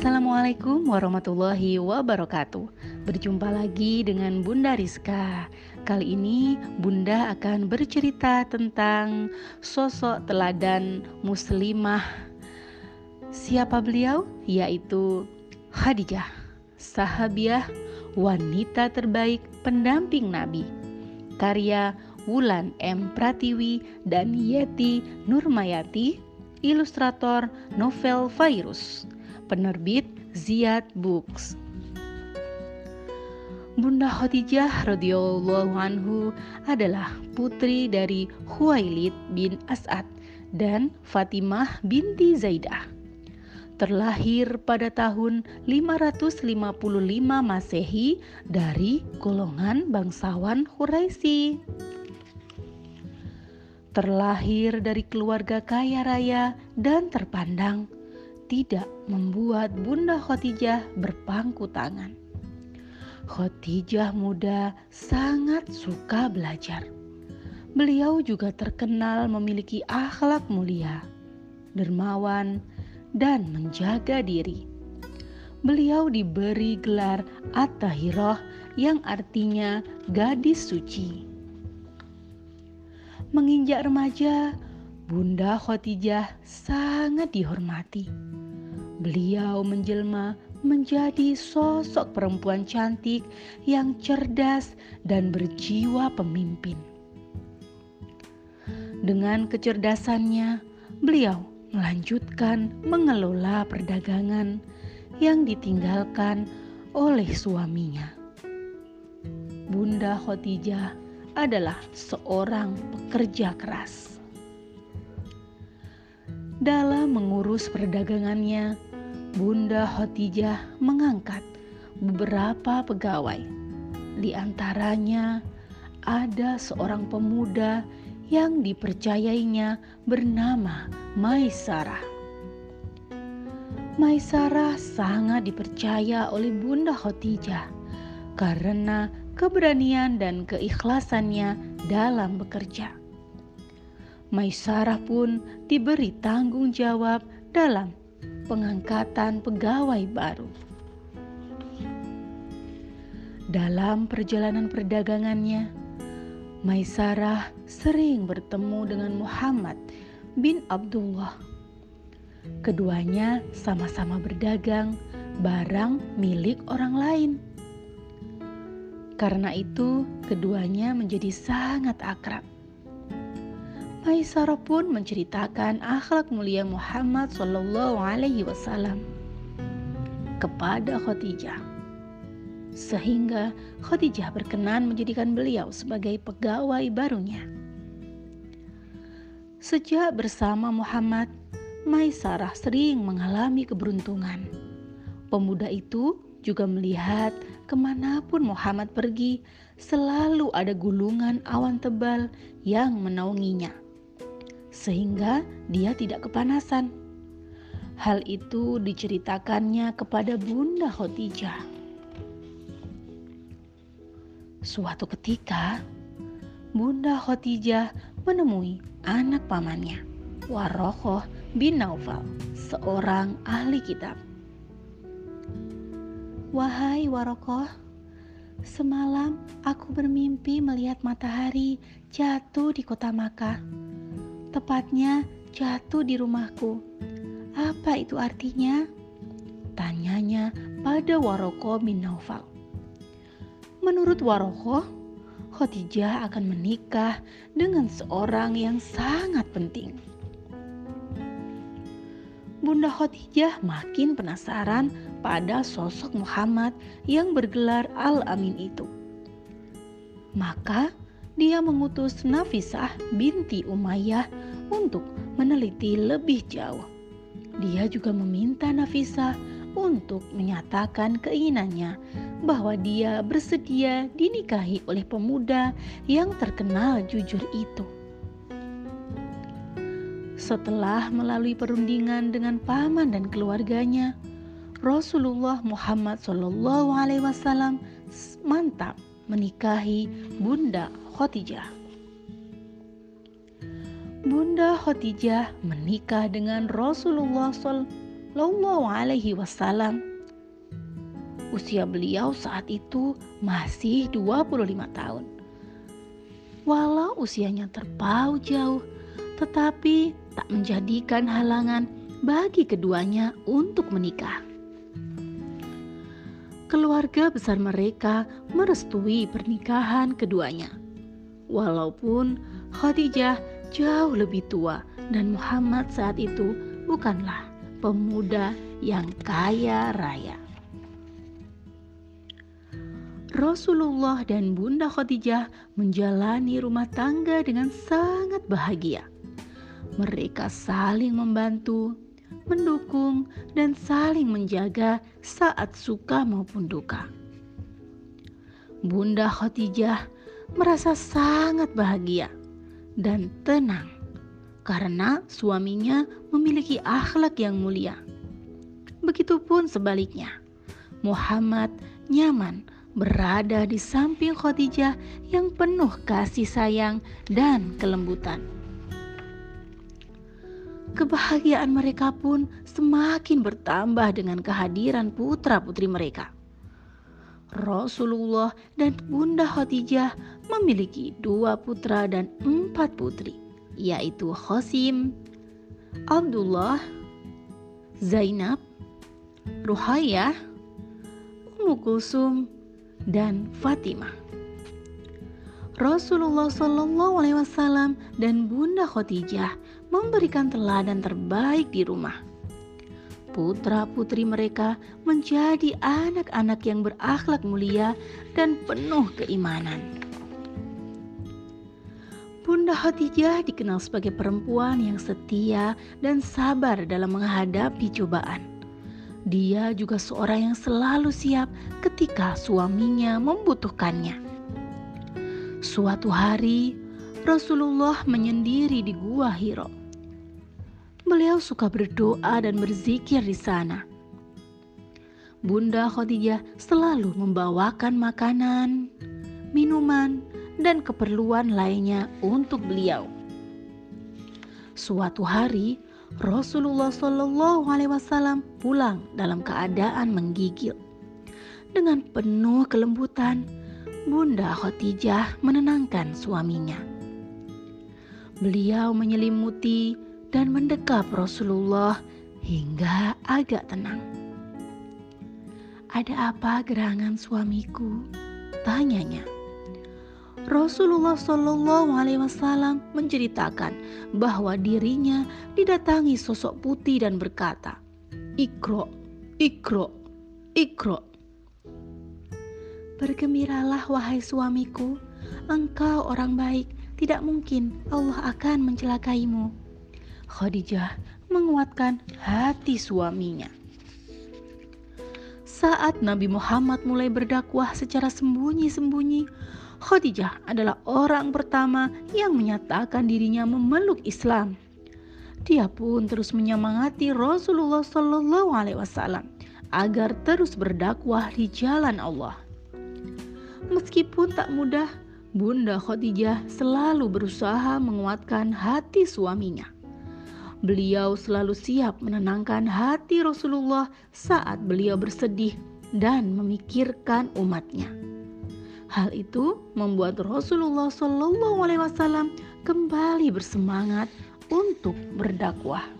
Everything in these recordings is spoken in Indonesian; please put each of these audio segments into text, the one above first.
Assalamualaikum warahmatullahi wabarakatuh. Berjumpa lagi dengan Bunda Rizka. Kali ini Bunda akan bercerita tentang sosok teladan muslimah. Siapa beliau? Yaitu Khadijah, sahabiah wanita terbaik pendamping Nabi. Karya Wulan M. Pratiwi dan Yeti Nurmayati, ilustrator novel Virus, penerbit Ziad Books. Bunda Khadijah radhiyallahu anhu adalah putri dari Huwailid bin As'ad dan Fatimah binti Zaidah. Terlahir pada tahun 555 Masehi dari golongan bangsawan Quraisy terlahir dari keluarga kaya raya dan terpandang, tidak membuat Bunda Khotijah berpangku tangan. Khotijah muda sangat suka belajar. Beliau juga terkenal memiliki akhlak mulia, dermawan, dan menjaga diri. Beliau diberi gelar At-Tahirah yang artinya gadis suci. Menginjak remaja, Bunda Khotijah sangat dihormati. Beliau menjelma menjadi sosok perempuan cantik yang cerdas dan berjiwa pemimpin. Dengan kecerdasannya, beliau melanjutkan mengelola perdagangan yang ditinggalkan oleh suaminya. Bunda Khotijah adalah seorang pekerja keras. Dalam mengurus perdagangannya, Bunda Khotijah mengangkat beberapa pegawai. Di antaranya ada seorang pemuda yang dipercayainya bernama Maisarah. Maisarah sangat dipercaya oleh Bunda Khotijah karena keberanian dan keikhlasannya dalam bekerja. Maisarah pun diberi tanggung jawab dalam pengangkatan pegawai baru. Dalam perjalanan perdagangannya, Maisarah sering bertemu dengan Muhammad bin Abdullah. Keduanya sama-sama berdagang barang milik orang lain. Karena itu, keduanya menjadi sangat akrab. Maisarah pun menceritakan akhlak mulia Muhammad Shallallahu Alaihi Wasallam kepada Khadijah, sehingga Khadijah berkenan menjadikan beliau sebagai pegawai barunya. Sejak bersama Muhammad, Maisarah sering mengalami keberuntungan. Pemuda itu juga melihat ke mana pun Muhammad pergi, selalu ada gulungan awan tebal yang menaunginya, sehingga dia tidak kepanasan. Hal itu diceritakannya kepada Bunda Khotijah. Suatu ketika, Bunda Khotijah menemui anak pamannya, Warokoh bin Naufal, seorang ahli kitab. Wahai Warokoh, semalam aku bermimpi melihat matahari jatuh di kota Makkah. Tepatnya jatuh di rumahku. Apa itu artinya? Tanyanya pada Warokoh bin Naufal. Menurut Warokoh, Khadijah akan menikah dengan seorang yang sangat penting. Bunda Khadijah makin penasaran pada sosok Muhammad yang bergelar Al-Amin itu. Maka dia mengutus Nafisah binti Umayyah untuk meneliti lebih jauh. Dia juga meminta Nafisah untuk menyatakan keinginannya bahwa dia bersedia dinikahi oleh pemuda yang terkenal jujur itu. Setelah melalui perundingan dengan paman dan keluarganya, Rasulullah Muhammad Wasallam mantap menikahi Bunda Khotijah. Bunda Khotijah menikah dengan Rasulullah Sallallahu Alaihi Wasallam. Usia beliau saat itu masih 25 tahun. Walau usianya terpaut jauh, tetapi tak menjadikan halangan bagi keduanya untuk menikah. Keluarga besar mereka merestui pernikahan keduanya. Walaupun Khadijah jauh lebih tua dan Muhammad saat itu bukanlah pemuda yang kaya raya. Rasulullah dan Bunda Khadijah menjalani rumah tangga dengan sangat bahagia. Mereka saling membantu, mendukung, dan saling menjaga saat suka maupun duka. Bunda Khadijah merasa sangat bahagia dan tenang karena suaminya memiliki akhlak yang mulia. Begitupun sebaliknya, Muhammad nyaman berada di samping Khadijah yang penuh kasih sayang dan kelembutan. Kebahagiaan mereka pun semakin bertambah dengan kehadiran putra-putri mereka. Rasulullah dan Bunda Khadijah memiliki dua putra dan empat putri, yaitu Khosim, Abdullah, Zainab, Ruhayah, Ummu Kulsum, dan Fatimah. Rasulullah Shallallahu Alaihi Wasallam dan Bunda Khadijah memberikan teladan terbaik di rumah. Putra-putri mereka menjadi anak-anak yang berakhlak mulia dan penuh keimanan. Bunda Khadijah dikenal sebagai perempuan yang setia dan sabar dalam menghadapi cobaan. Dia juga seorang yang selalu siap ketika suaminya membutuhkannya. Suatu hari, Rasulullah menyendiri di Gua Hiro. Beliau suka berdoa dan berzikir di sana. Bunda Khadijah selalu membawakan makanan, minuman, dan keperluan lainnya untuk beliau. Suatu hari, Rasulullah Shallallahu Alaihi Wasallam pulang dalam keadaan menggigil. Dengan penuh kelembutan, Bunda Khadijah menenangkan suaminya. Beliau menyelimuti dan mendekap Rasulullah hingga agak tenang. Ada apa gerangan suamiku? Tanyanya. Rasulullah Shallallahu Alaihi Wasallam menceritakan bahwa dirinya didatangi sosok putih dan berkata, "Ikro, ikro, ikro." Bergembiralah wahai suamiku, engkau orang baik, tidak mungkin Allah akan mencelakaimu. Khadijah menguatkan hati suaminya. Saat Nabi Muhammad mulai berdakwah secara sembunyi-sembunyi, Khadijah adalah orang pertama yang menyatakan dirinya memeluk Islam. Dia pun terus menyemangati Rasulullah Wasallam agar terus berdakwah di jalan Allah. Meskipun tak mudah, Bunda Khadijah selalu berusaha menguatkan hati suaminya. Beliau selalu siap menenangkan hati Rasulullah saat beliau bersedih dan memikirkan umatnya. Hal itu membuat Rasulullah Shallallahu Alaihi Wasallam kembali bersemangat untuk berdakwah.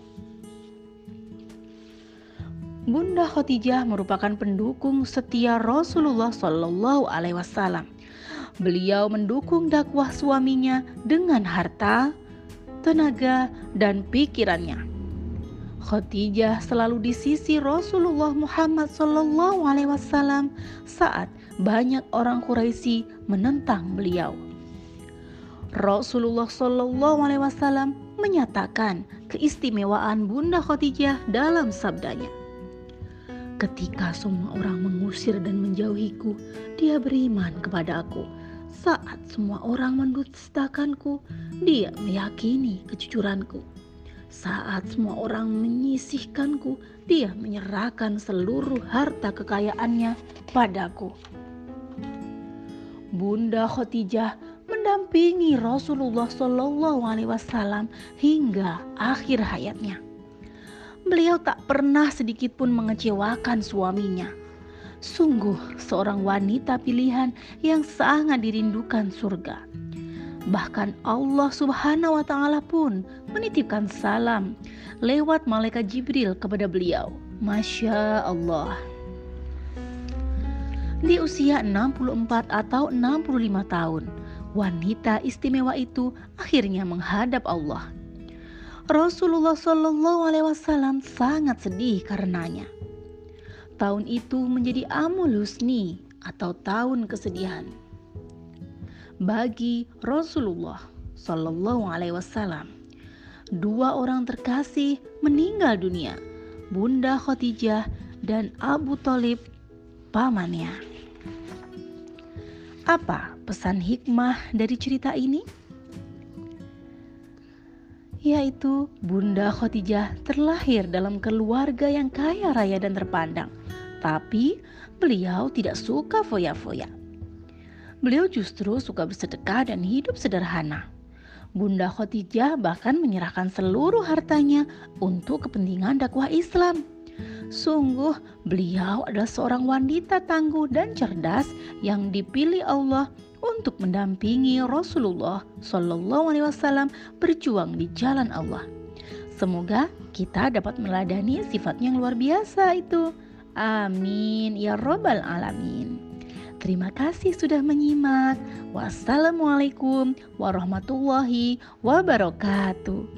Bunda Khadijah merupakan pendukung setia Rasulullah Shallallahu Alaihi Wasallam. Beliau mendukung dakwah suaminya dengan harta, tenaga, dan pikirannya. Khadijah selalu di sisi Rasulullah Muhammad Shallallahu Alaihi Wasallam saat banyak orang Quraisy menentang beliau. Rasulullah Shallallahu Alaihi Wasallam menyatakan keistimewaan Bunda Khadijah dalam sabdanya. Ketika semua orang mengusir dan menjauhiku, dia beriman kepada aku. Saat semua orang mendustakanku, dia meyakini kejujuranku. Saat semua orang menyisihkanku, dia menyerahkan seluruh harta kekayaannya padaku. Bunda Khadijah mendampingi Rasulullah Shallallahu Alaihi Wasallam hingga akhir hayatnya. Beliau tak pernah sedikit pun mengecewakan suaminya. Sungguh seorang wanita pilihan yang sangat dirindukan surga. Bahkan Allah Subhanahu wa taala pun menitipkan salam lewat malaikat Jibril kepada beliau. Masya Allah. Di usia 64 atau 65 tahun, wanita istimewa itu akhirnya menghadap Allah. Rasulullah Shallallahu Alaihi Wasallam sangat sedih karenanya. Tahun itu menjadi Amul Husni atau tahun kesedihan bagi Rasulullah Shallallahu Alaihi Wasallam. Dua orang terkasih meninggal dunia, Bunda Khadijah dan Abu Talib pamannya. Apa pesan hikmah dari cerita ini? Yaitu Bunda Khadijah terlahir dalam keluarga yang kaya raya dan terpandang. Tapi beliau tidak suka foya-foya. Beliau justru suka bersedekah dan hidup sederhana. Bunda Khadijah bahkan menyerahkan seluruh hartanya untuk kepentingan dakwah Islam. Sungguh, beliau adalah seorang wanita tangguh dan cerdas yang dipilih Allah untuk mendampingi Rasulullah Shallallahu Alaihi Wasallam berjuang di jalan Allah. Semoga kita dapat meladani sifat yang luar biasa itu. Amin ya Robbal 'Alamin. Terima kasih sudah menyimak. Wassalamualaikum warahmatullahi wabarakatuh.